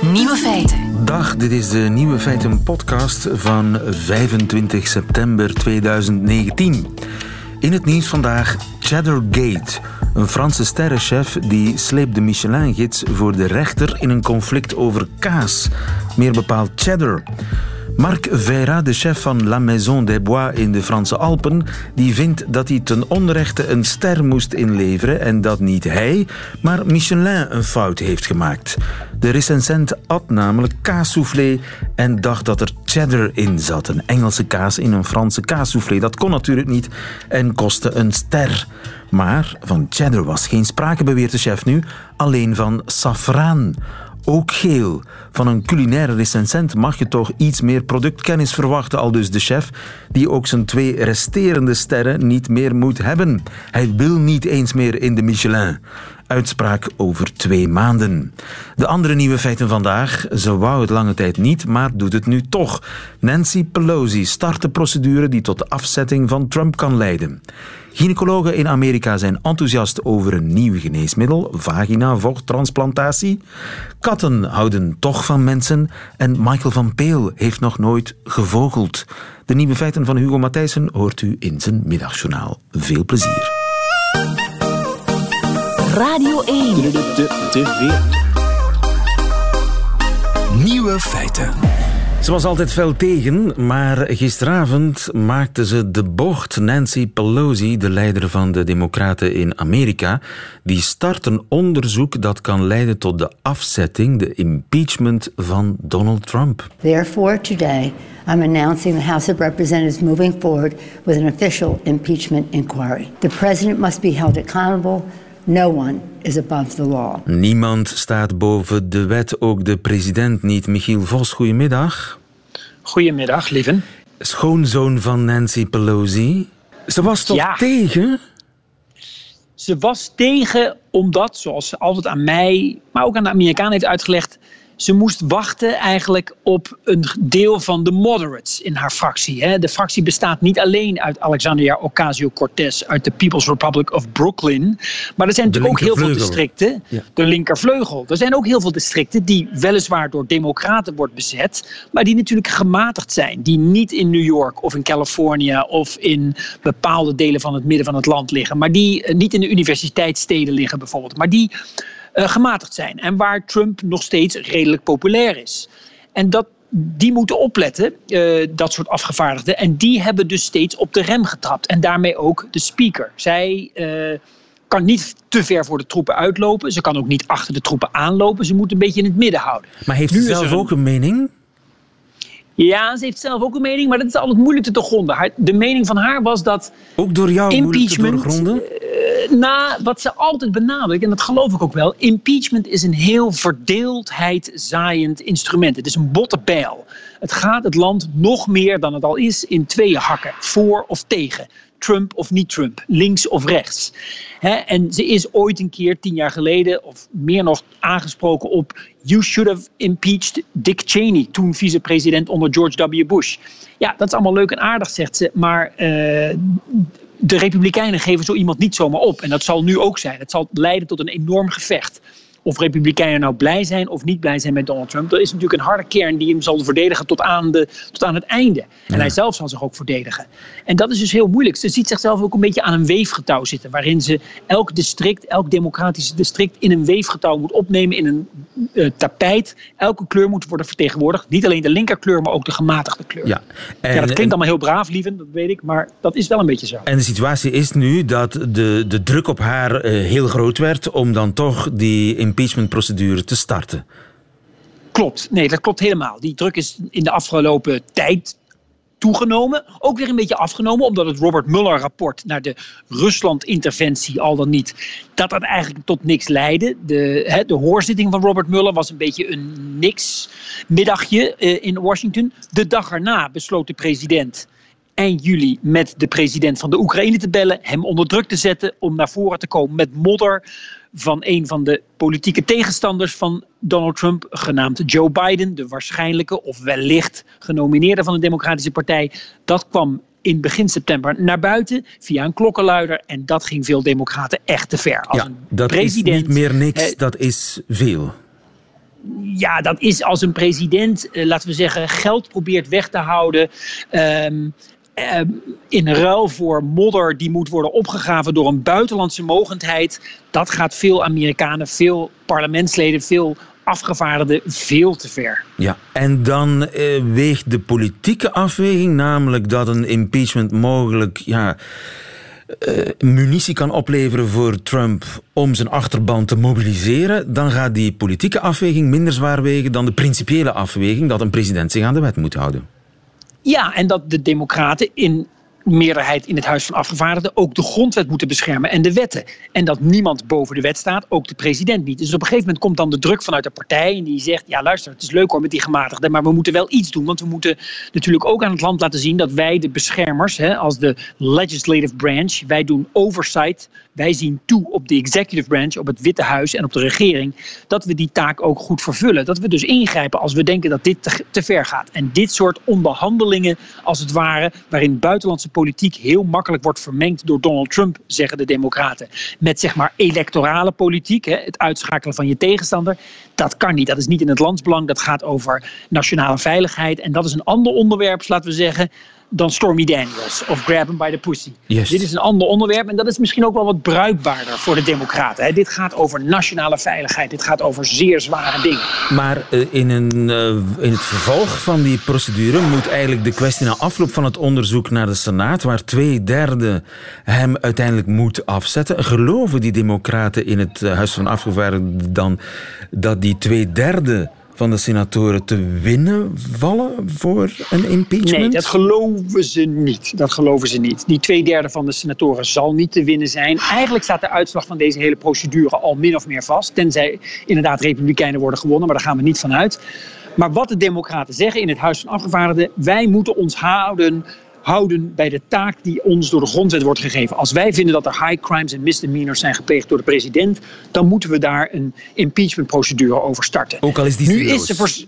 Nieuwe feiten. Dag, dit is de Nieuwe Feiten podcast van 25 september 2019. In het nieuws vandaag Cheddargate. Een Franse sterrenchef die sleept de Michelin-gids voor de rechter in een conflict over kaas. Meer bepaald cheddar. Marc Veira, de chef van La Maison des Bois in de Franse Alpen, die vindt dat hij ten onrechte een ster moest inleveren en dat niet hij, maar Michelin een fout heeft gemaakt. De recensent at namelijk kaassoufflé en dacht dat er cheddar in zat. Een Engelse kaas in een Franse kaassoufflé. Dat kon natuurlijk niet en kostte een ster. Maar van cheddar was geen sprake, beweert de chef nu, alleen van safraan ook geel. Van een culinaire recensent mag je toch iets meer productkennis verwachten, al dus de chef, die ook zijn twee resterende sterren niet meer moet hebben. Hij wil niet eens meer in de Michelin. Uitspraak over twee maanden. De andere nieuwe feiten vandaag. Ze wou het lange tijd niet, maar doet het nu toch. Nancy Pelosi start de procedure die tot de afzetting van Trump kan leiden. Gynaecologen in Amerika zijn enthousiast over een nieuw geneesmiddel, vagina-vochttransplantatie. Katten houden toch van mensen en Michael van Peel heeft nog nooit gevogeld. De nieuwe feiten van Hugo Matthijssen hoort u in zijn middagjournaal. Veel plezier. Radio 1. Nieuwe feiten. Ze was altijd fel tegen, maar gisteravond maakte ze de bocht. Nancy Pelosi, de leider van de Democraten in Amerika, die start een onderzoek dat kan leiden tot de afzetting, de impeachment van Donald Trump. Therefore, today I'm announcing the House of Representatives moving forward with an official impeachment inquiry. The president must be held accountable. No one is above the law. Niemand staat boven de wet, ook de president niet. Michiel Vos, goedemiddag. Goedemiddag, lieven. Schoonzoon van Nancy Pelosi. Ze was toch Ja. tegen? Ze was tegen omdat, zoals ze altijd aan mij, maar ook aan de Amerikanen heeft uitgelegd, ze moest wachten eigenlijk op een deel van de moderates in haar fractie. hè. De fractie bestaat niet alleen uit Alexandria Ocasio-Cortez uit de People's Republic of Brooklyn, maar er zijn natuurlijk ook heel veel districten, Ja. de linkervleugel. Er zijn ook heel veel districten die weliswaar door democraten wordt bezet, maar die natuurlijk gematigd zijn. Die niet in New York of in Californië of in bepaalde delen van het midden van het land liggen. Maar die eh, niet in de universiteitssteden liggen bijvoorbeeld. Maar die gematigd zijn. En waar Trump nog steeds redelijk populair is. En dat, die moeten opletten, eh, dat soort afgevaardigden. En die hebben dus steeds op de rem getrapt. En daarmee ook de speaker. Zij eh, kan niet te ver voor de troepen uitlopen. Ze kan ook niet achter de troepen aanlopen. Ze moet een beetje in het midden houden. Maar heeft is zelf een- ook een mening? Ja, ze heeft zelf ook een mening, maar dat is altijd moeilijk te doorgronden. De mening van haar was dat Ook door jou moeilijk te Impeachment, doorgronden? Na wat ze altijd benadrukt, en dat geloof ik ook wel, impeachment is een heel verdeeldheid zaaiend instrument. Het is een botte bijl. Het gaat het land nog meer dan het al is in tweeën hakken, voor of tegen. Trump of niet Trump, links of rechts. En ze is ooit een keer, tien jaar geleden, of meer nog, aangesproken op... You should have impeached Dick Cheney, toen vicepresident onder George W. Bush. Ja, dat is allemaal leuk en aardig, zegt ze, maar... eh, de Republikeinen geven zo iemand niet zomaar op. En dat zal nu ook zijn. Het zal leiden tot een enorm gevecht. Of Republikeinen nou blij zijn of niet blij zijn met Donald Trump. Er is natuurlijk een harde kern die hem zal verdedigen tot aan, de, tot aan het einde. En hij zelf zal zich ook verdedigen. En dat is dus heel moeilijk. Ze ziet zichzelf ook een beetje aan een weefgetouw zitten. Waarin ze elk district, elk democratisch district in een weefgetouw moet opnemen. In een eh, tapijt. Elke kleur moet worden vertegenwoordigd. Niet alleen de linkerkleur, maar ook de gematigde kleur. Ja. En, ja, dat klinkt allemaal heel braaf, lieven, dat weet ik. Maar dat is wel een beetje zo. En de situatie is nu dat de, de druk op haar eh, heel groot werd om dan toch die impeachmentprocedure te starten. Klopt, nee, dat klopt helemaal. Die druk is in de afgelopen tijd toegenomen. Ook weer een beetje afgenomen, omdat het Robert Mueller-rapport naar de Rusland-interventie, al dan niet, dat dat eigenlijk tot niks leidde. De, de hoorzitting van Robert Mueller was een beetje een niks-middagje eh, in Washington. De dag erna besloot de president eind juli met de president van de Oekraïne te bellen, hem onder druk te zetten om naar voren te komen met modder van een van de politieke tegenstanders van Donald Trump, genaamd Joe Biden, de waarschijnlijke of wellicht genomineerde van de Democratische Partij. Dat kwam in begin september naar buiten via een klokkenluider en dat ging veel democraten echt te ver. Als ja, dat president, is niet meer niks, eh, dat is veel. ja, dat is als een president, eh, laten we zeggen, geld probeert weg te houden. Um, in ruil voor modder die moet worden opgegraven door een buitenlandse mogendheid. Dat gaat veel Amerikanen, veel parlementsleden, veel afgevaardigden veel te ver. Ja, en dan eh, weegt de politieke afweging, namelijk dat een impeachment mogelijk ja, uh, munitie kan opleveren voor Trump om zijn achterban te mobiliseren, dan gaat die politieke afweging minder zwaar wegen dan de principiële afweging dat een president zich aan de wet moet houden. Ja, en dat de Democraten in meerderheid in het Huis van Afgevaardigden ook de grondwet moeten beschermen en de wetten. En dat niemand boven de wet staat, ook de president niet. Dus op een gegeven moment komt dan de druk vanuit de partij en die zegt, ja luister, het is leuk hoor met die gematigden, maar we moeten wel iets doen, want we moeten natuurlijk ook aan het land laten zien dat wij de beschermers, hè, als de legislative branch, wij doen oversight, wij zien toe op de executive branch, op het Witte Huis en op de regering, dat we die taak ook goed vervullen. Dat we dus ingrijpen als we denken dat dit te, ver gaat. En dit soort onderhandelingen, als het ware, waarin buitenlandse politiek heel makkelijk wordt vermengd door Donald Trump, zeggen de Democraten. Met zeg maar electorale politiek, hè, het uitschakelen van je tegenstander. Dat kan niet. Dat is niet in het landsbelang. Dat gaat over nationale veiligheid. En dat is een ander onderwerp, laten we zeggen, dan Stormy Daniels of Grab Him by the Pussy. Dit is een ander onderwerp en dat is misschien ook wel wat bruikbaarder voor de Democraten. Dit gaat over nationale veiligheid, dit gaat over zeer zware dingen. Maar eh, in, een, eh, in het vervolg van die procedure moet eigenlijk de kwestie na afloop van het onderzoek naar de Senaat, waar twee derde hem uiteindelijk moet afzetten. Geloven die Democraten in het eh, Huis van Afgevaardigden dan dat die twee derde van de senatoren te winnen vallen voor een impeachment? Nee, dat geloven ze niet. Dat geloven ze niet. Die twee derde van de senatoren zal niet te winnen zijn. Eigenlijk staat de uitslag van deze hele procedure al min of meer vast. Tenzij inderdaad republikeinen worden gewonnen, maar daar gaan we niet van uit. Maar wat de democraten zeggen in het Huis van Afgevaardigden... wij moeten ons houden houden bij de taak die ons door de grondwet wordt gegeven. Als wij vinden dat er high crimes en misdemeanors zijn gepleegd door de president, dan moeten we daar een impeachmentprocedure over starten. Ook al is die zinloos. Nu is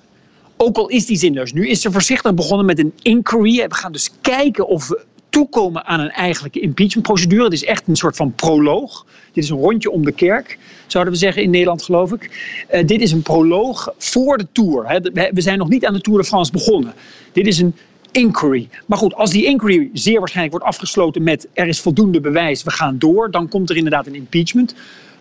ook al is die zinloos. Nu is ze voorzichtig begonnen met een inquiry. We gaan dus kijken of we toekomen aan een eigenlijke impeachmentprocedure. Het is echt een soort van proloog. Dit is een rondje om de kerk, zouden we zeggen in Nederland, geloof ik. Uh, dit is een proloog voor de Tour. We zijn nog niet aan de Tour de France begonnen. Dit is een inquiry. Maar goed, als die inquiry zeer waarschijnlijk wordt afgesloten met er is voldoende bewijs, we gaan door, dan komt er inderdaad een impeachment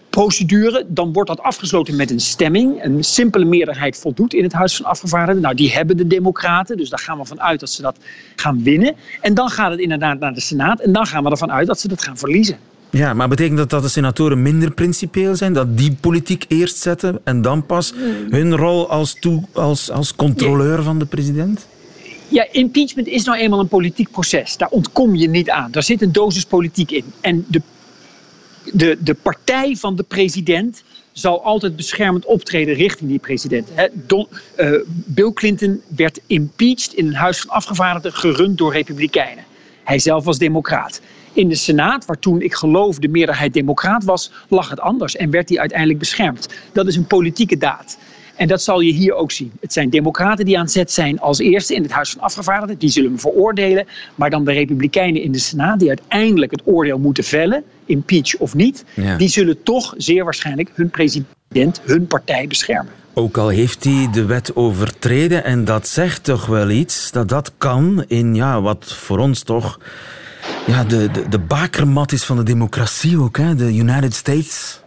procedure. Dan wordt dat afgesloten met een stemming. Een simpele meerderheid voldoet in het Huis van Afgevaardigden. Nou, die hebben de Democraten, dus daar gaan we van uit dat ze dat gaan winnen. En dan gaat het inderdaad naar de Senaat en dan gaan we ervan uit dat ze dat gaan verliezen. Ja, maar betekent dat dat de senatoren minder principieel zijn? Dat die politiek eerst zetten en dan pas hun rol als, toe, als, als controleur van de president? Ja, impeachment is nou eenmaal een politiek proces. Daar ontkom je niet aan. Daar zit een dosis politiek in. En de, de, de partij van de president zal altijd beschermend optreden richting die president. Uh, Bill Clinton werd impeached in een huis van afgevaardigden gerund door republikeinen. Hij zelf was democraat. In de Senaat, waar toen ik geloof de meerderheid democraat was, lag het anders en werd hij uiteindelijk beschermd. Dat is een politieke daad. En dat zal je hier ook zien. Het zijn democraten die aan zet zijn als eerste in het Huis van Afgevaardigden. Die zullen hem veroordelen. Maar dan de republikeinen in de Senaat die uiteindelijk het oordeel moeten vellen. Impeach of niet. Die zullen toch zeer waarschijnlijk hun president, hun partij beschermen. Ook al heeft hij de wet overtreden en dat zegt toch wel iets. Dat dat kan in ja, wat voor ons toch ja, de, de, de bakermat is van de democratie ook. Hè? De United States.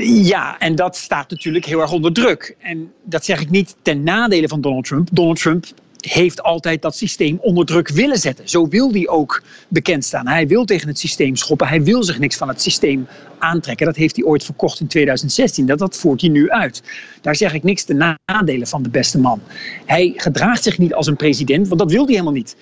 Ja, en dat staat natuurlijk heel erg onder druk. En dat zeg ik niet ten nadele van Donald Trump. Donald Trump heeft altijd dat systeem onder druk willen zetten. Zo wil hij ook bekend staan. Hij wil tegen het systeem schoppen. Hij wil zich niks van het systeem aantrekken. Dat heeft hij ooit verkocht in 2016. Dat, voert hij nu uit. Daar zeg ik niks ten nadele van de beste man. Hij gedraagt zich niet als een president, want dat wil hij helemaal niet.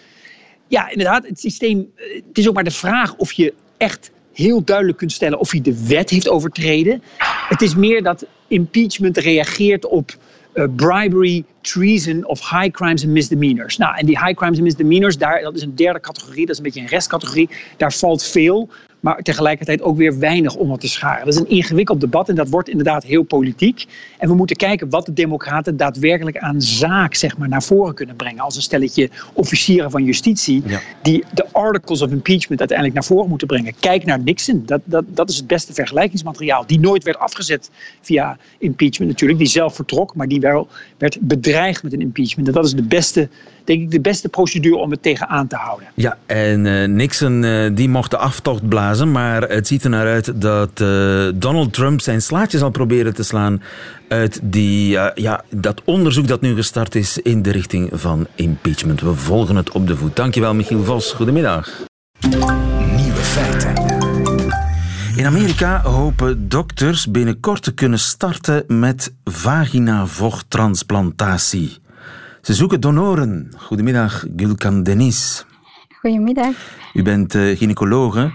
Ja, inderdaad, het systeem. Het is ook maar de vraag of je echt heel duidelijk kunt stellen of hij de wet heeft overtreden. Het is meer dat impeachment reageert op uh, bribery, treason of high crimes and misdemeanors. Nou, en die high crimes and misdemeanors, daar, dat is een derde categorie, dat is een beetje een restcategorie. Daar valt veel maar tegelijkertijd ook weer weinig om te scharen. Dat is een ingewikkeld debat en dat wordt inderdaad heel politiek. En we moeten kijken wat de Democraten daadwerkelijk aan zaak zeg maar, naar voren kunnen brengen. Als een stelletje officieren van justitie die de articles of impeachment uiteindelijk naar voren moeten brengen. Kijk naar Nixon, dat, dat, dat is het beste vergelijkingsmateriaal. Die nooit werd afgezet via impeachment natuurlijk, die zelf vertrok, maar die wel werd bedreigd met een impeachment. En dat is de beste denk ik de beste procedure om het tegenaan te houden. Ja, en uh, Nixon uh, die mocht de aftocht blazen, maar het ziet er naar uit dat uh, Donald Trump zijn slaatje zal proberen te slaan uit die, ja, dat onderzoek dat nu gestart is in de richting van impeachment. We volgen het op de voet. Dankjewel, Michiel Vos. Goedemiddag. In Amerika hopen dokters binnenkort te kunnen starten met vaginavochttransplantatie. Ze zoeken donoren. Goedemiddag, Gulkan Denis. Goedemiddag. U bent uh, gynaecologe. Uh,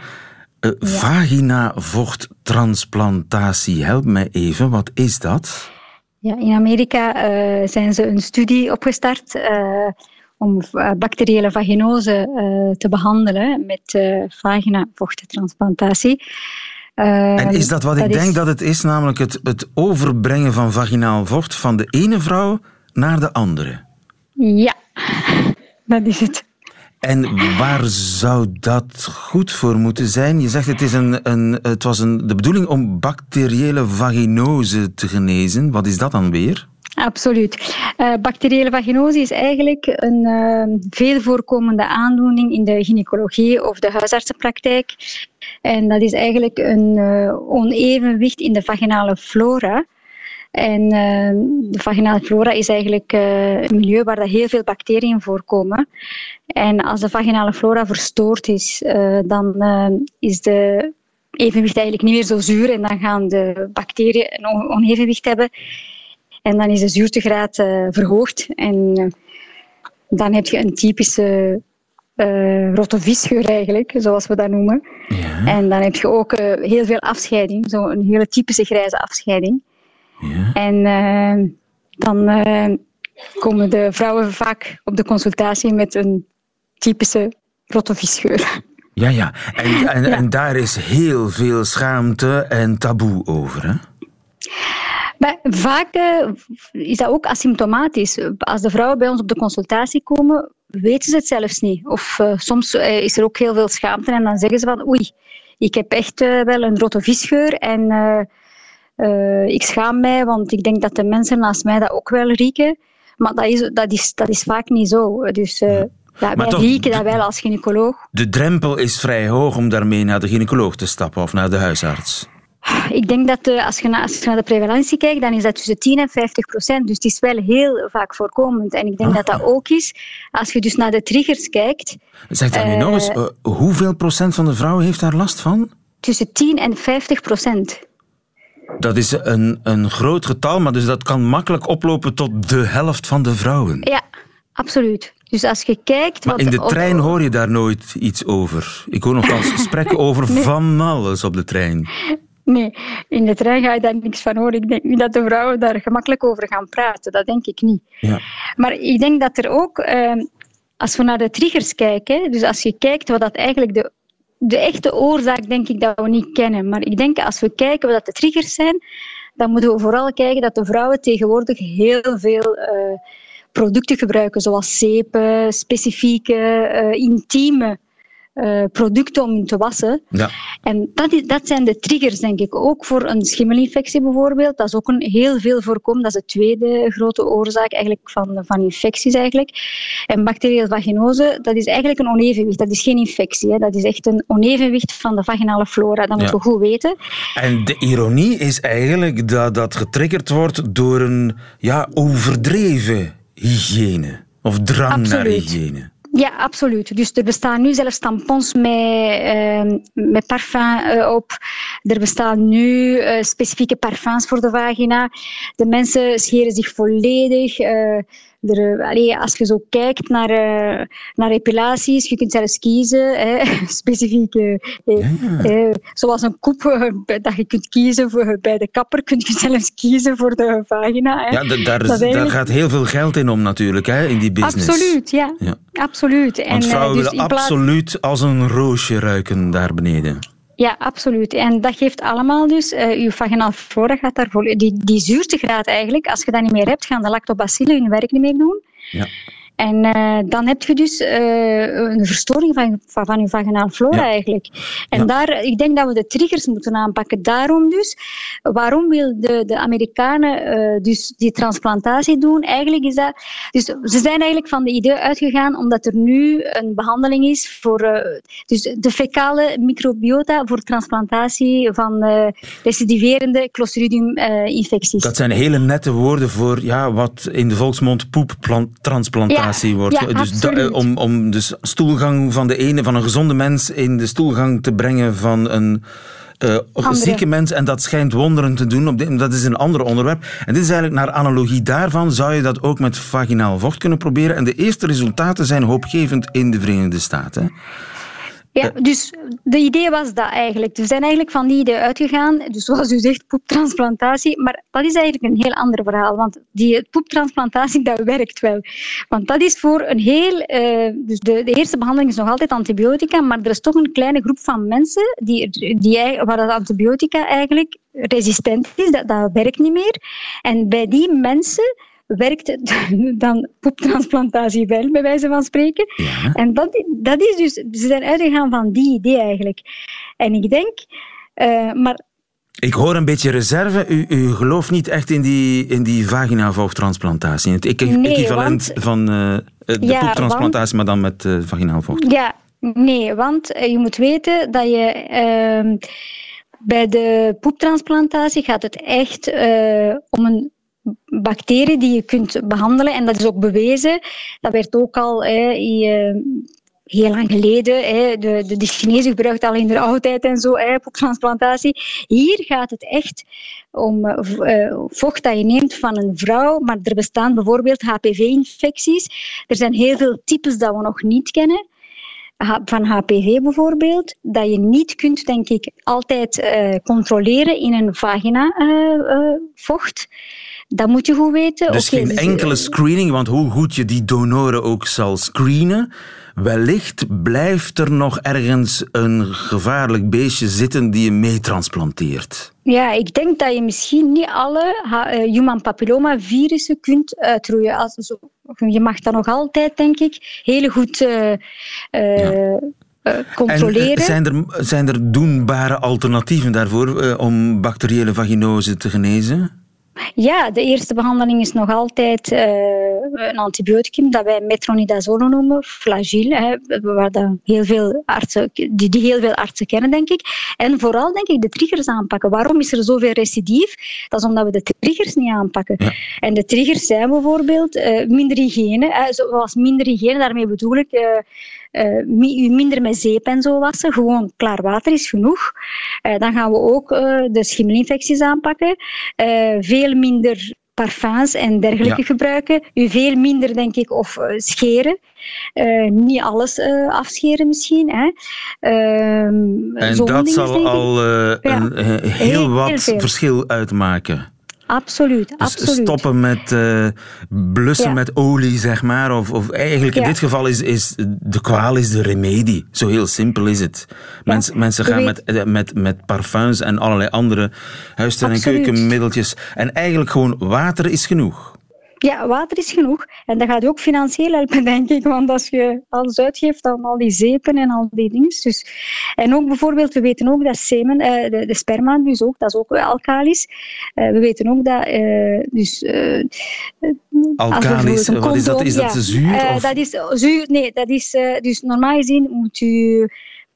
ja. Vaginavochttransplantatie, help mij even, wat is dat? Ja, in Amerika uh, zijn ze een studie opgestart om bacteriële vaginose te behandelen met vaginavochttransplantatie. En is dat wat dat ik is... denk dat het is, namelijk het, het overbrengen van vaginaal vocht van de ene vrouw naar de andere? Ja, dat is het. En waar zou dat goed voor moeten zijn? Je zegt het, is een, een, het was een, de bedoeling om bacteriële vaginose te genezen. Wat is dat dan weer? Absoluut. Uh, bacteriële vaginose is eigenlijk een uh, veel voorkomende aandoening in de gynaecologie of de huisartsenpraktijk. En dat is eigenlijk een uh, onevenwicht in de vaginale flora. En uh, de vaginale flora is eigenlijk uh, een milieu waar heel veel bacteriën voorkomen. En als de vaginale flora verstoord is, dan is de evenwicht eigenlijk niet meer zo zuur en dan gaan de bacteriën een onevenwicht hebben. En dan is de zuurtegraad verhoogd en dan heb je een typische uh, rotte visgeur eigenlijk, zoals we dat noemen. Ja. En dan heb je ook heel veel afscheiding, zo'n hele typische grijze afscheiding. Ja. En uh, dan komen de vrouwen vaak op de consultatie met een typische rottevisgeur. Ja, ja. En, en, ja. en daar is heel veel schaamte en taboe over, hè? Maar vaak uh, is dat ook asymptomatisch. Als de vrouwen bij ons op de consultatie komen, weten ze het zelfs niet. Of uh, soms uh, is er ook heel veel schaamte en dan zeggen ze van oei, ik heb echt wel een rotte visgeur en ik schaam mij, want ik denk dat de mensen naast mij dat ook wel rieken. Maar dat is, dat is, dat is vaak niet zo. Dus ja, wij toch, rieken dat wel als gynaecoloog. De drempel is vrij hoog om daarmee naar de gynaecoloog te stappen of naar de huisarts. Ik denk dat de, als, je naar, als je naar de prevalentie kijkt, dan is dat tussen 10 en 50 procent. Dus het is wel heel vaak voorkomend. En ik denk ah. dat dat ook is, als je dus naar de triggers kijkt... Zeg dan nu nog eens, uh, hoeveel procent van de vrouwen heeft daar last van? Tussen 10 en 50 procent. Dat is een, een groot getal, maar dus dat kan makkelijk oplopen tot de helft van de vrouwen. Ja, absoluut. Dus als je kijkt... Maar in de trein hoor je daar nooit iets over. Ik hoor nogthans gesprekken over van alles op de trein. Nee, in de trein ga je daar niks van horen. Ik denk niet dat de vrouwen daar gemakkelijk over gaan praten. Dat denk ik niet. Ja. Maar ik denk dat er ook... Eh, als we naar de triggers kijken, dus als je kijkt wat dat eigenlijk de de echte oorzaak denk ik dat we niet kennen. Maar ik denk als we kijken wat de triggers zijn, dan moeten we vooral kijken dat de vrouwen tegenwoordig heel veel uh, producten gebruiken, zoals zeepen, specifieke, uh, intieme uh, producten om te wassen. Ja. En dat, is, dat zijn de triggers, denk ik. Ook voor een schimmelinfectie bijvoorbeeld. Dat is ook een heel veel voorkomen. Dat is de tweede grote oorzaak eigenlijk van, van infecties. Eigenlijk. En bacteriële vaginose, dat is eigenlijk een onevenwicht. Dat is geen infectie. Hè. Dat is echt een onevenwicht van de vaginale flora. Dat moeten we goed weten. En de ironie is eigenlijk dat dat getriggerd wordt door een ja, overdreven hygiëne. Of drang Absoluut. naar hygiëne. Ja, absoluut. Dus er bestaan nu zelfs tampons met, uh, met parfum uh, op. Er bestaan nu uh, specifieke parfums voor de vagina. De mensen scheren zich volledig er, allee, als je zo kijkt naar, uh, naar epilaties, je kunt zelfs kiezen, hè, specifieke, ja. zoals een koep dat je kunt kiezen voor, bij de kapper, kun je zelfs kiezen voor de vagina. Hè. Ja, daar, daar gaat heel veel geld in om natuurlijk, hè, in die business. Absoluut, ja. ja. Absoluut. Want en, vrouwen dus willen absoluut als een roosje ruiken daar beneden. Ja, absoluut. En dat geeft allemaal dus, uh, je vaginaal flora gaat daarvoor, die, die zuurtegraad eigenlijk, als je dat niet meer hebt, gaan de lactobacillen hun werk niet meer doen. Ja. En uh, dan heb je dus uh, een verstoring van, van, van je vaginaal flora eigenlijk. En ja. daar, ik denk dat we de triggers moeten aanpakken. Daarom dus, waarom wil de, de Amerikanen uh, dus die transplantatie doen? Eigenlijk is dat... Dus ze zijn eigenlijk van de idee uitgegaan omdat er nu een behandeling is voor dus de fecale microbiota voor transplantatie van recidiverende Clostridium-infecties. dat zijn hele nette woorden voor ja, wat in de volksmond poeptransplantatie wordt. Ja, dus da, om, om de stoelgang van de ene, van een gezonde mens in de stoelgang te brengen van een uh, zieke mens. En dat schijnt wonderen te doen. Op dit, dat is een ander onderwerp. En dit is eigenlijk naar analogie daarvan. Zou je dat ook met vaginaal vocht kunnen proberen? En de eerste resultaten zijn hoopgevend in de Verenigde Staten. Ja, eh. dus de idee was dat eigenlijk. We zijn eigenlijk van die idee uitgegaan. Dus zoals u zegt, poeptransplantatie. Maar dat is eigenlijk een heel ander verhaal. Want die poeptransplantatie, dat werkt wel. Want dat is voor een heel... Uh, dus de, de, eerste behandeling is nog altijd antibiotica. Maar er is toch een kleine groep van mensen die, die, waar dat antibiotica eigenlijk resistent is. Dat, dat werkt niet meer. En bij die mensen werkt dan poeptransplantatie wel, bij wijze van spreken. Ja. En dat, dat is dus, ze zijn uitgegaan van die idee eigenlijk. En ik denk, uh, maar ik hoor een beetje reserve. U, u gelooft niet echt in die, in die vagina-vochttransplantatie. Het equivalent want, van uh, de ja, poeptransplantatie, maar dan met uh, vaginaal vocht. Ja, nee, want je moet weten dat je... Ehm, bij de poeptransplantatie gaat het echt om een bacterie die je kunt behandelen. En dat is ook bewezen. Dat werd ook al hè, heel lang geleden. Hè, de, de, gebruikten al in de oudheid en zo, hè, transplantatie. Hier gaat het echt om uh, vocht dat je neemt van een vrouw. Maar er bestaan bijvoorbeeld HPV-infecties. Er zijn heel veel types dat we nog niet kennen van HPV bijvoorbeeld, dat je niet kunt, denk ik, altijd controleren in een vagina uh, uh, vocht. Dat moet je goed weten. Dus geen dus, enkele eh, screening, want hoe goed je die donoren ook zal screenen, wellicht blijft er nog ergens een gevaarlijk beestje zitten die je meetransplanteert. Ja, ik denk dat je misschien niet alle eh, human papilloma virussen kunt uitroeien. Als, je mag dat nog altijd, denk ik, heel goed uh, uh, controleren. En zijn er, zijn er doenbare alternatieven daarvoor om bacteriële vaginose te genezen? Ja, de eerste behandeling is nog altijd uh, een antibioticum dat wij metronidazole noemen, flagil, hè, waar dan heel veel artsen, die, die heel veel artsen kennen, denk ik. En vooral, denk ik, de triggers aanpakken. Waarom is er zoveel recidief? Dat is omdat we de triggers niet aanpakken. En de triggers zijn bijvoorbeeld uh, minder hygiëne, hè, zoals minder hygiëne, daarmee bedoel ik... Uh, uh, minder met zeep en zo wassen. Gewoon klaar water is genoeg. Uh, dan gaan we ook uh, de schimmelinfecties aanpakken. veel minder parfums en dergelijke ja. gebruiken. U veel minder, denk ik, of scheren. niet alles afscheren misschien. Hè. Ehm, en dat zal al een, heel, heel, wat verschil uitmaken. Absoluut, dus absoluut. stoppen met uh, blussen met olie, zeg maar. Of, of eigenlijk in dit geval is, is de kwaal is de remedie. Zo heel simpel is het. Mens, mensen gaan met, eh, met, met parfums en allerlei andere huistuin- en keukenmiddeltjes. En eigenlijk gewoon water is genoeg. Ja, water is genoeg. En dat gaat ook financieel helpen, denk ik. Want als je alles uitgeeft aan al die zeepen en al die dingen. Dus, en ook bijvoorbeeld, we weten ook dat semen, uh, de, de, sperma dus ook, dat is ook alkalisch. Uh, we weten ook dat... Uh, dus, alkalisch, wat is dat? Is dat zuur? Of? dat is zuur, nee, dat is... dus normaal gezien moet u...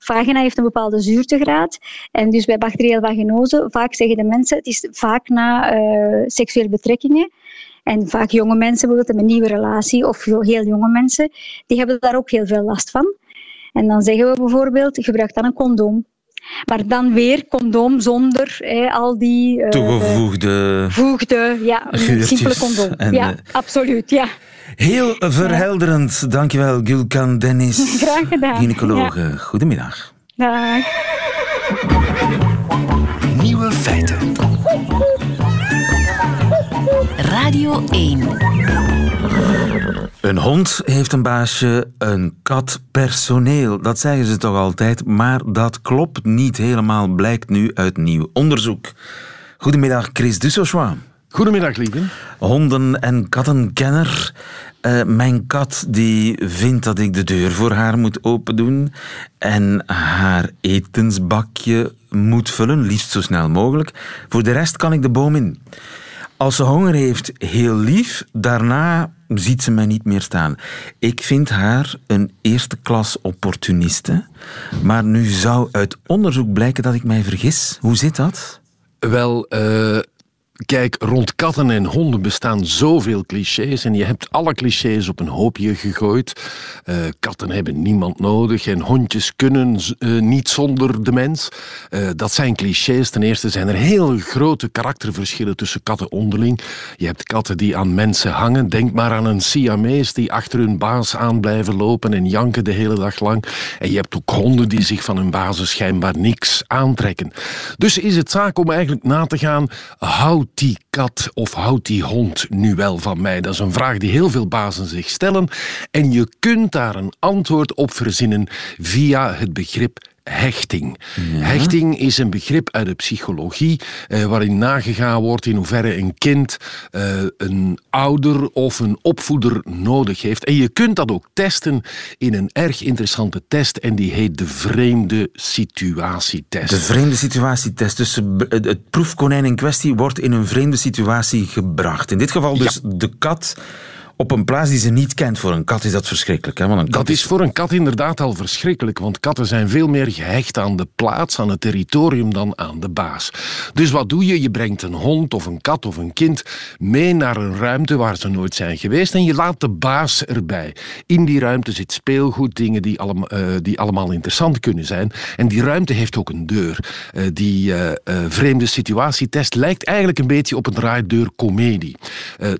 Vagina heeft een bepaalde zuurtegraad. En dus bij bacteriële vaginose, vaak zeggen de mensen, het is vaak na seksuele betrekkingen. En vaak jonge mensen bijvoorbeeld een nieuwe relatie of heel jonge mensen, die hebben daar ook heel veel last van. En dan zeggen we bijvoorbeeld, gebruik dan een condoom. Maar dan weer condoom zonder al die... Uh, Toegevoegde... Voegde, ja, simpele condoom. En, ja, absoluut, ja. Heel verhelderend. Dankjewel, Gulkan Dennis. Graag gedaan. Gynaecologe. Ja. Goedemiddag. Dag. Nieuwe feiten. Radio 1. Een hond heeft een baasje, een kat personeel. Dat zeggen ze toch altijd, maar dat klopt niet helemaal, blijkt nu uit nieuw onderzoek. Goedemiddag, Chris Dussochois. Goedemiddag, lieve. Honden- en kattenkenner. Uh, mijn kat die vindt dat ik de deur voor haar moet opendoen en haar etensbakje moet vullen, liefst zo snel mogelijk. Voor de rest kan ik de boom in. Als ze honger heeft, heel lief. Daarna ziet ze mij niet meer staan. Ik vind haar een eerste klas opportuniste. Maar nu zou uit onderzoek blijken dat ik mij vergis. Hoe zit dat? Wel, uh, Kijk, rond katten en honden bestaan zoveel clichés en je hebt alle clichés op een hoopje gegooid. Uh, katten hebben niemand nodig en hondjes kunnen uh, niet zonder de mens. Uh, dat zijn clichés. Ten eerste zijn er heel grote karakterverschillen tussen katten onderling. Je hebt katten die aan mensen hangen. Denk maar aan een Siamees die achter hun baas aan blijven lopen en janken de hele dag lang. En je hebt ook honden die zich van hun bazen schijnbaar niks aantrekken. Dus is het zaak om eigenlijk na te gaan, houd die kat of houdt die hond nu wel van mij? Dat is een vraag die heel veel bazen zich stellen. En je kunt daar een antwoord op verzinnen via het begrip hechting. Hechting is een begrip uit de psychologie eh, waarin nagegaan wordt in hoeverre een kind eh, een ouder of een opvoeder nodig heeft. En je kunt dat ook testen in een erg interessante test en die heet de vreemde situatietest. De vreemde situatietest. Dus het proefkonijn in kwestie wordt in een vreemde situatie gebracht. In dit geval dus de kat op een plaats die ze niet kent. Voor een kat is dat verschrikkelijk. Hè? Want een kat dat is voor een kat inderdaad al verschrikkelijk, want katten zijn veel meer gehecht aan de plaats, aan het territorium, dan aan de baas. Dus wat doe je? Je brengt een hond of een kat of een kind mee naar een ruimte waar ze nooit zijn geweest en je laat de baas erbij. In die ruimte zit speelgoed, dingen die, allemaal, uh, die allemaal interessant kunnen zijn. En die ruimte heeft ook een deur. Uh, die uh, vreemde situatietest lijkt eigenlijk een beetje op een draaideurcomedie.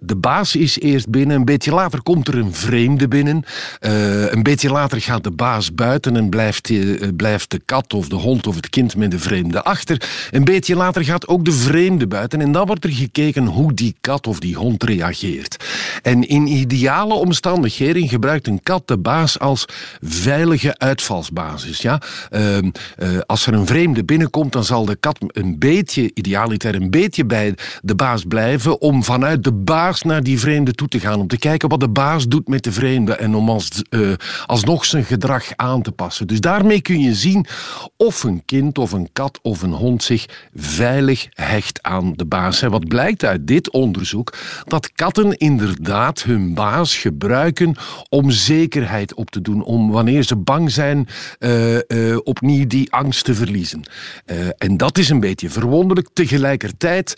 de baas is eerst binnen, beetje later komt er een vreemde binnen. Uh, een beetje later gaat de baas buiten en blijft, uh, blijft de kat of de hond of het kind met de vreemde achter. Een beetje later gaat ook de vreemde buiten en dan wordt er gekeken hoe die kat of die hond reageert. En in ideale omstandigheden gebruikt een kat de baas als veilige uitvalsbasis. Ja? Uh, als er een vreemde binnenkomt, dan zal de kat een beetje, idealiter een beetje bij de baas blijven om vanuit de baas naar die vreemde toe te gaan om te kijken wat de baas doet met de vreemde en om als, uh, alsnog zijn gedrag aan te passen. Dus daarmee kun je zien of een kind of een kat of een hond zich veilig hecht aan de baas. En wat blijkt uit dit onderzoek? Dat katten inderdaad hun baas gebruiken om zekerheid op te doen, om wanneer ze bang zijn uh, uh, opnieuw die angst te verliezen. en dat is een beetje verwonderlijk. Tegelijkertijd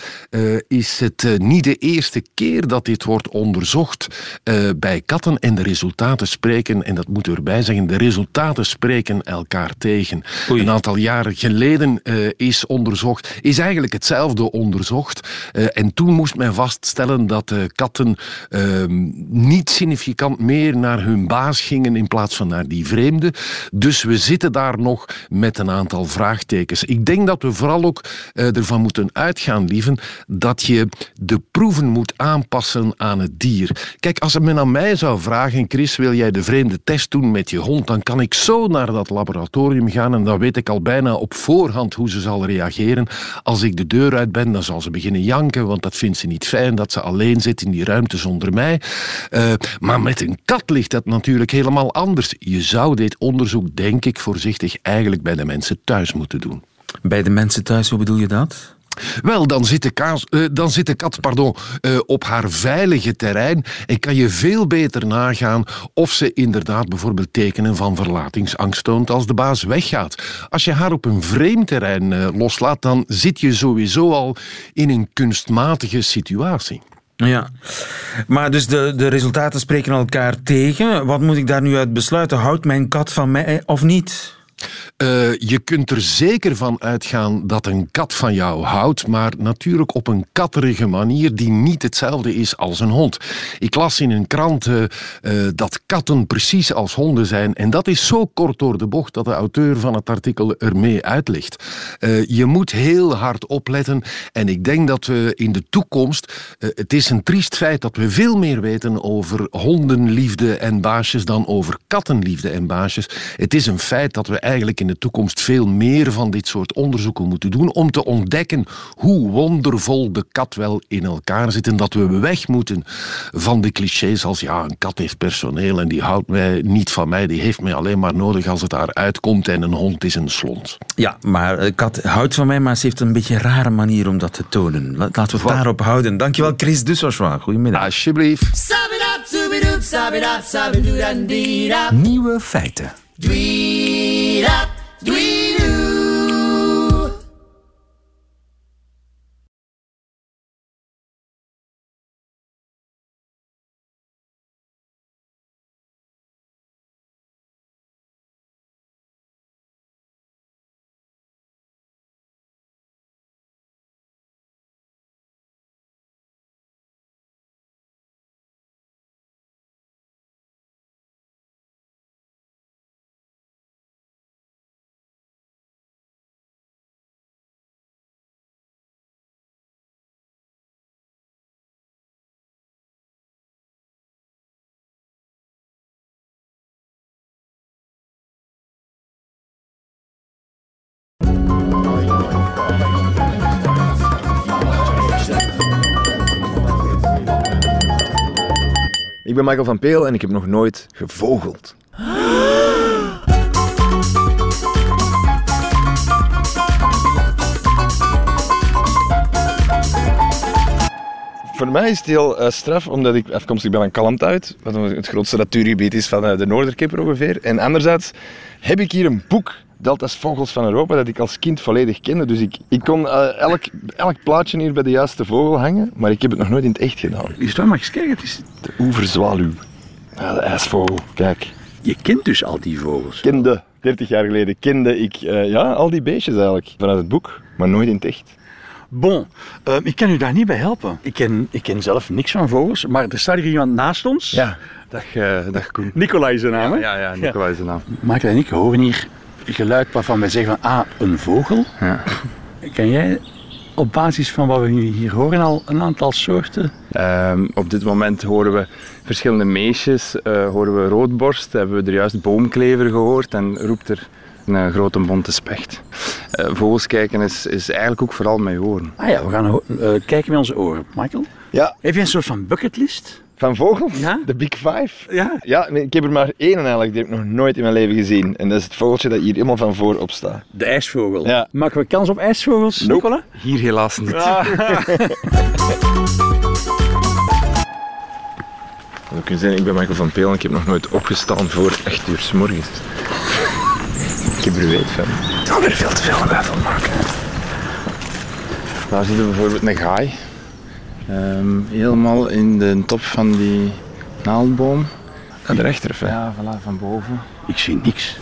is het niet de eerste keer dat dit wordt onderzocht uh, bij katten en de resultaten spreken, en dat moeten we erbij zeggen, de resultaten spreken elkaar tegen. Een aantal jaren geleden uh, is onderzocht, is eigenlijk hetzelfde onderzocht. Uh, en toen moest men vaststellen dat katten ehm, niet significant meer naar hun baas gingen in plaats van naar die vreemde. Dus we zitten daar nog met een aantal vraagtekens. Ik denk dat we vooral ook ervan moeten uitgaan, lieven, dat je de proeven moet aanpassen aan het dier. Kijk, als men aan mij zou vragen, Chris, wil jij de vreemde test doen met je hond, dan kan ik zo naar dat laboratorium gaan en dan weet ik al bijna op voorhand hoe ze zal reageren. Als ik de deur uit ben, dan zal ze beginnen janken, want dat vindt ze niet fijn dat ze alleen zit in die ruimte zonder mij. Uh, maar met een kat ligt dat natuurlijk helemaal anders. Je zou dit onderzoek, denk ik, voorzichtig eigenlijk bij de mensen thuis moeten doen. Bij de mensen thuis, hoe bedoel je dat? Wel, dan zit de, uh, dan zit de kat pardon, uh, op haar veilige terrein en kan je veel beter nagaan of ze inderdaad bijvoorbeeld tekenen van verlatingsangst toont als de baas weggaat. Als je haar op een vreemd terrein uh, loslaat, dan zit je sowieso al in een kunstmatige situatie. Ja, maar dus de, de resultaten spreken elkaar tegen. Wat moet ik daar nu uit besluiten? Houdt mijn kat van mij of niet? Uh, je kunt er zeker van uitgaan dat een kat van jou houdt, maar natuurlijk op een katterige manier die niet hetzelfde is als een hond. Ik las in een krant uh, dat katten precies als honden zijn en dat is zo kort door de bocht dat de auteur van het artikel ermee uitlegt. je moet heel hard opletten en ik denk dat we in de toekomst, het is een triest feit dat we veel meer weten over hondenliefde en baasjes dan over kattenliefde en baasjes. Het is een feit dat we eigenlijk in de toekomst veel meer van dit soort onderzoeken moeten doen om te ontdekken hoe wondervol de kat wel in elkaar zit en dat we weg moeten van de clichés als ja, een kat heeft personeel en die houdt mij niet van mij, die heeft mij alleen maar nodig als het daar uitkomt en een hond is een slont. Ja, maar een kat houdt van mij, maar ze heeft een beetje een rare manier om dat te tonen. Laten we het daarop houden. Dankjewel Chris Dussochois. Goedemiddag. Alsjeblieft. Nieuwe feiten. up, do it. Ik ben Michael van Peel en ik heb nog nooit gevogeld. Voor mij is het heel uh, straf, omdat ik afkomstig ben van Kalmthout, wat het grootste natuurgebied is van uh, de Noorderkipper ongeveer. En anderzijds heb ik hier een boek Delta's Vogels van Europa dat ik als kind volledig kende. Dus ik, ik kon uh, elk, elk plaatje hier bij de juiste vogel hangen, maar ik heb het nog nooit in het echt gedaan. Is het wel maar eens kijken? Het is... De oeverzwaluw. Ja, de ijsvogel, kijk. Je kent dus al die vogels? Kende, 30 jaar geleden kende ik uh, ja, al die beestjes eigenlijk. Vanuit het boek, maar nooit in het echt. Bon, uh, ik kan u daar niet bij helpen. Ik ken, ik ken zelf niks van vogels, maar er staat hier iemand naast ons. Ja, dag, uh, dag Koen. Nicolai is de naam, hè? Ja, ja, Nicolai is de naam. Michael en ik horen hier geluid waarvan wij zeggen van, ah, een vogel. Ja. Kan jij op basis van wat we hier horen al een aantal soorten? Um, op dit moment horen we verschillende meisjes, uh, horen we roodborst, hebben we er juist boomklever gehoord en roept er een uh, grote bonte specht. Uh, vogels kijken is, is eigenlijk ook vooral met oren. Ah ja, we gaan kijken met onze oren. Michael? Ja. Heb je een soort van bucketlist? Van vogels? Ja? De Big Five? Ja. Ja, ik heb er maar één eigenlijk, die heb ik nog nooit in mijn leven gezien. En dat is het vogeltje dat hier helemaal van voor op staat. De ijsvogel. Ja. Maken we kans op ijsvogels, nope. Nicola? Hier helaas niet. Ah. Kunnen zeggen, ik ben Michael van Peel en ik heb nog nooit opgestaan voor echt uur 's morgens. Ik heb er weet van. Ik zal er veel te veel uit van maken. Daar zitten we bijvoorbeeld een gaai. Um, helemaal in de top van die naaldboom. Aan de rechter, hè? Ja, voilà, van boven. Ik zie niks.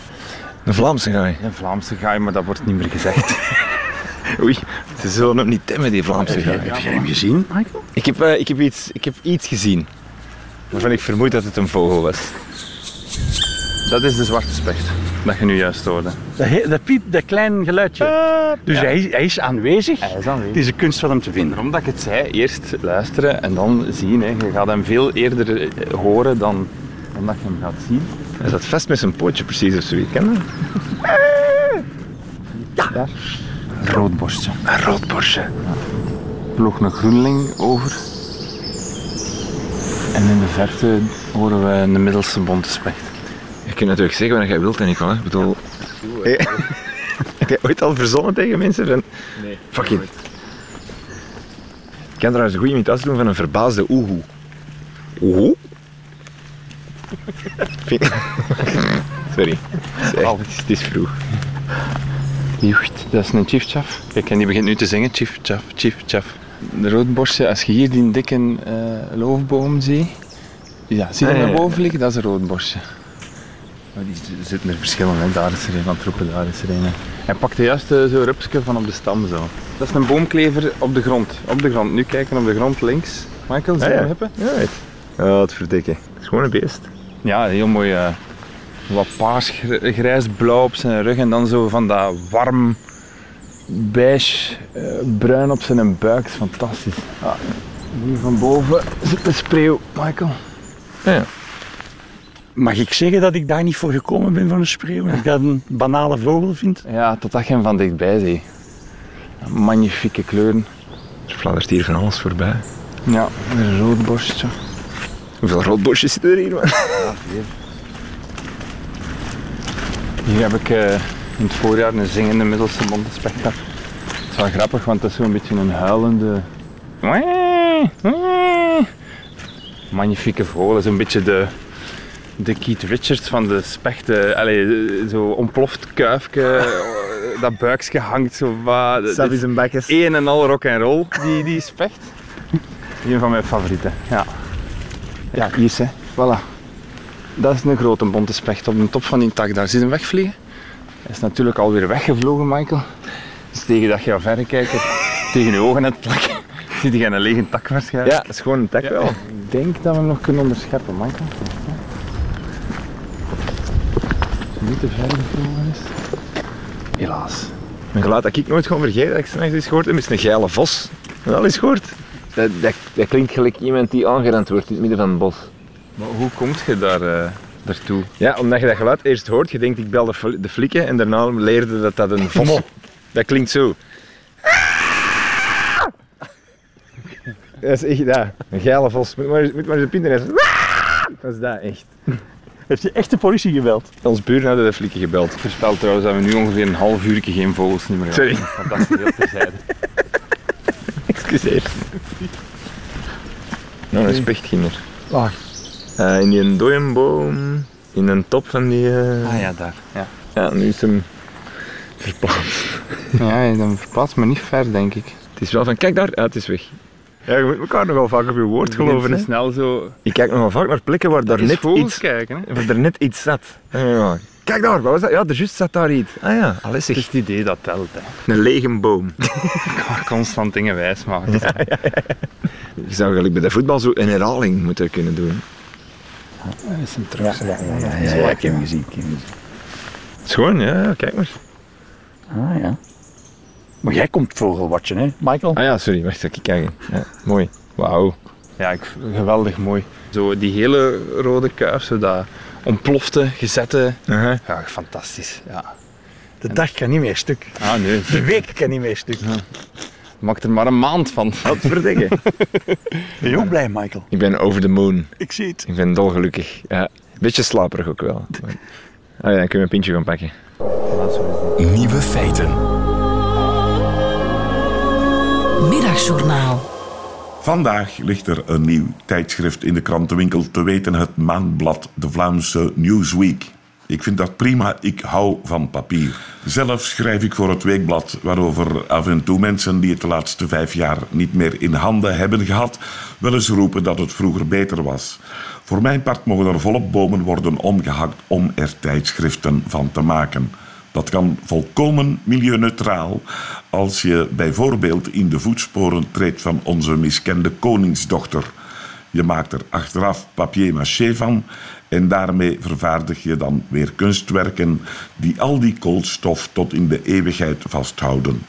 Een Vlaamse gaai? Een Vlaamse gaai, maar dat wordt niet meer gezegd. Oei, ze zullen hem niet temmen, die Vlaamse gaai. Heb jij hem gezien, Michael? Ik heb, uh, ik, heb iets, ik heb iets gezien. Waarvan ik vermoed dat het een vogel was. Dat is de zwarte specht, dat je nu juist hoorde. Dat, dat piep, dat klein geluidje. Uh, dus ja. hij, is, hij, is aanwezig. Hij is aanwezig. Het is een kunst van hem te vinden. Omdat ik het zei, eerst luisteren en dan zien. Hè. Je gaat hem veel eerder horen dan, dan dat je hem gaat zien. Hij zat vast met zijn pootje precies of zoiets. Ken je? Ja. Daar. Een roodborstje. Een roodborstje. Er vloog een groenling over. En in de verte horen we een middelste bonte specht. Je kunt natuurlijk zeggen wat jij wilt, Nicole. Ik bedoel... Hey. Heb jij ooit al verzonnen tegen mensen? Van... Nee. Fuck it. Ik kan trouwens een goede imitatie doen van een verbaasde oehoe. Oehoe? Sorry. Het is, het is vroeg. Jocht, dat is een chiefchaf. Kijk, en die begint nu te zingen. Chiefchaf, chiefchaf. De roodborstje, als je hier die dikke uh, loofboom ziet, ja, zie je Ah, naar boven liggen? Dat is een roodborstje. Die zitten er verschillende, hè. daar is er een van troepen, daar is er een. Hij pakte juist zo'n rupsje van op de stam zo. Dat is een boomklever op de grond. Op de grond. Nu kijken op de grond links. Michael, zie je hem hebben? Ja, weet. Ja, wat verdikken. Het is gewoon een beest. Ja, heel mooi. eh, wat paars, gr- grijs, blauw op zijn rug en dan zo van dat warm beige, eh, bruin op zijn buik. Dat is fantastisch. Ja, hier van boven zit de spreeuw, Michael. Mag ik zeggen dat ik daar niet voor gekomen ben voor een spreeuw? Dat ik dat een banale vogel vind? Ja, totdat je hem van dichtbij ziet. Magnifieke kleuren. Er fladdert hier van alles voorbij. Ja, een roodborstje. Hoeveel roodbosjes zitten er hier, man? Hier heb ik eh, in het voorjaar een zingende middelste montespek gehad. Het is wel grappig, want dat is zo'n beetje een huilende... Magnifieke vogel. Dat is een beetje de, de Keith Richards van de spechten. Allee, zo ontploft kuifje, dat buikje hangt zo wat. Is een bekjes. Een en al rock en roll, die, die specht. Een van mijn favorieten, ja. Ja, hier is hè. Voilà. Dat is een grote bonte specht op de top van die tak. Daar zit hem wegvliegen. Hij is natuurlijk alweer weggevlogen, Michael. Dus tegen dat je aan verre kijkt, tegen je ogen net plakken, ziet je een lege tak waarschijnlijk. Ja, dat is gewoon een tak wel. Ik denk dat we hem nog kunnen onderscheppen, Michael. Niet te ver gevlogen is. Helaas. Een geluid dat ik nooit gewoon vergeten dat ik s'nachts eens gehoord heb, is een geile vos. Dat al eens gehoord? Dat, dat, dat klinkt gelijk iemand die aangerend wordt in het midden van het bos. Maar hoe kom je daar, eh, daartoe? Ja, omdat je dat geluid eerst hoort, je denkt ik bel de, fl- de flikken en daarna leerde dat dat een vos Dat klinkt zo. Dat is echt dat. Een geile vos. Moet maar, moet maar eens op internet. Dat is dat echt. Heeft je echt de politie gebeld? Ons buren hadden de flikken gebeld. Ik voorspel trouwens dat we nu ongeveer een half uur geen vogels meer hebben. Sorry. Want dat is heel terzijde. Excuseer. Nou, een spechtginder. Waar? Eh, in die dooienboom, in een top van die... eh, Ah ja, daar. Ja, Ja, nu is hem verplaatst. ja dan verplaatst me niet ver, denk ik. Het is wel van, kijk daar, ja, het is weg. Ja, je moet elkaar nogal vaak op je woord geloven. Hè? snel zo... Ik kijk nogal vaak naar plekken waar daar net iets, kijken, hè. waar er net iets zat. Ja, ja. Kijk daar, wat was dat? Ja, er juist zat daar iets. Ah ja, alles Het is het idee dat telt, hè. Een lege boom. Ik ga constant dingen wijs maken. Je zou gelijk bij de voetbal zo een herhaling moeten kunnen doen. Dat is hem terug. Ja, ja, ja, ja, ik heb hem gezien. Ik heb hem gezien. Schoon, ja, ja, kijk maar. Ah ja. Maar jij komt vogelwatchen, hè, Michael? Ah ja, sorry, wacht, ik kijken. Ja, mooi. Wauw. Ja, ik, geweldig mooi. Zo die hele rode kuif, zo dat ontplofte, gezette. Uh-huh. Ja, fantastisch. Ja. De dag kan niet meer stuk. Ah nee, De week kan niet meer stuk. maak er maar een maand van. Wat verdikken. Ben je ook blij, Michael? ik ben over de moon. Ik zie het. Ik ben dolgelukkig. Ja, beetje slaperig ook wel. Ah ja, dan kun je een pintje gaan pakken. Nieuwe feiten. Middagjournaal. Vandaag ligt er een nieuw tijdschrift in de krantenwinkel, te weten het maandblad De Vlaamse Newsweek. Ik vind dat prima, ik hou van papier. Zelf schrijf ik voor het weekblad waarover af en toe mensen die het de laatste vijf jaar niet meer in handen hebben gehad, wel eens roepen dat het vroeger beter was. Voor mijn part mogen er volop bomen worden omgehakt om er tijdschriften van te maken. Dat kan volkomen milieuneutraal als je bijvoorbeeld in de voetsporen treedt van onze miskende koningsdochter. Je maakt er achteraf papier-maché van en daarmee vervaardig je dan weer kunstwerken die al die koolstof tot in de eeuwigheid vasthouden.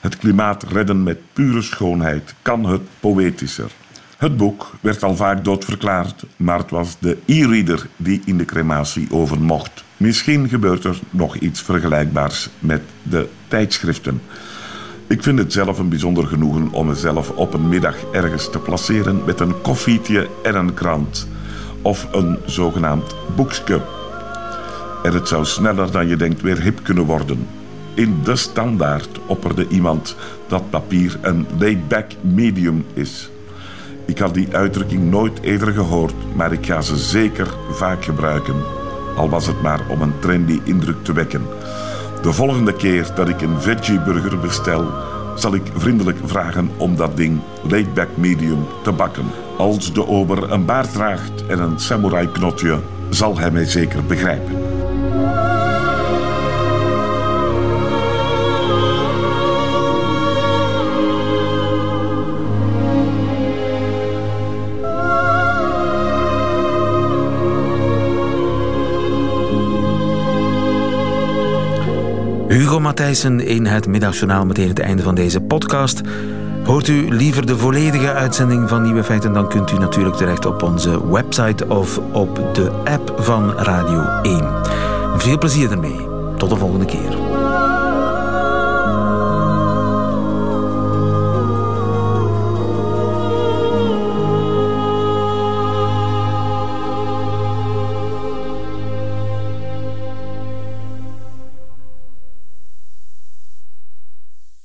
Het klimaat redden met pure schoonheid kan het poëtischer. Het boek werd al vaak doodverklaard, maar het was de e-reader die in de crematie over mocht. Misschien gebeurt er nog iets vergelijkbaars met de tijdschriften. Ik vind het zelf een bijzonder genoegen om mezelf op een middag ergens te placeren met een koffietje en een krant. Of een zogenaamd boekske. En het zou sneller dan je denkt weer hip kunnen worden. In de standaard opperde iemand dat papier een laid-back medium is. Ik had die uitdrukking nooit eerder gehoord, maar ik ga ze zeker vaak gebruiken. Al was het maar om een trendy indruk te wekken. De volgende keer dat ik een veggie-burger bestel, zal ik vriendelijk vragen om dat ding laid-back medium te bakken. Als de ober een baard draagt en een samurai-knotje, zal hij mij zeker begrijpen. Hugo Matthijssen in het Middagjournaal meteen het einde van deze podcast. Hoort u liever de volledige uitzending van Nieuwe Feiten, dan kunt u natuurlijk terecht op onze website of op de app van Radio 1. Veel plezier ermee. Tot de volgende keer.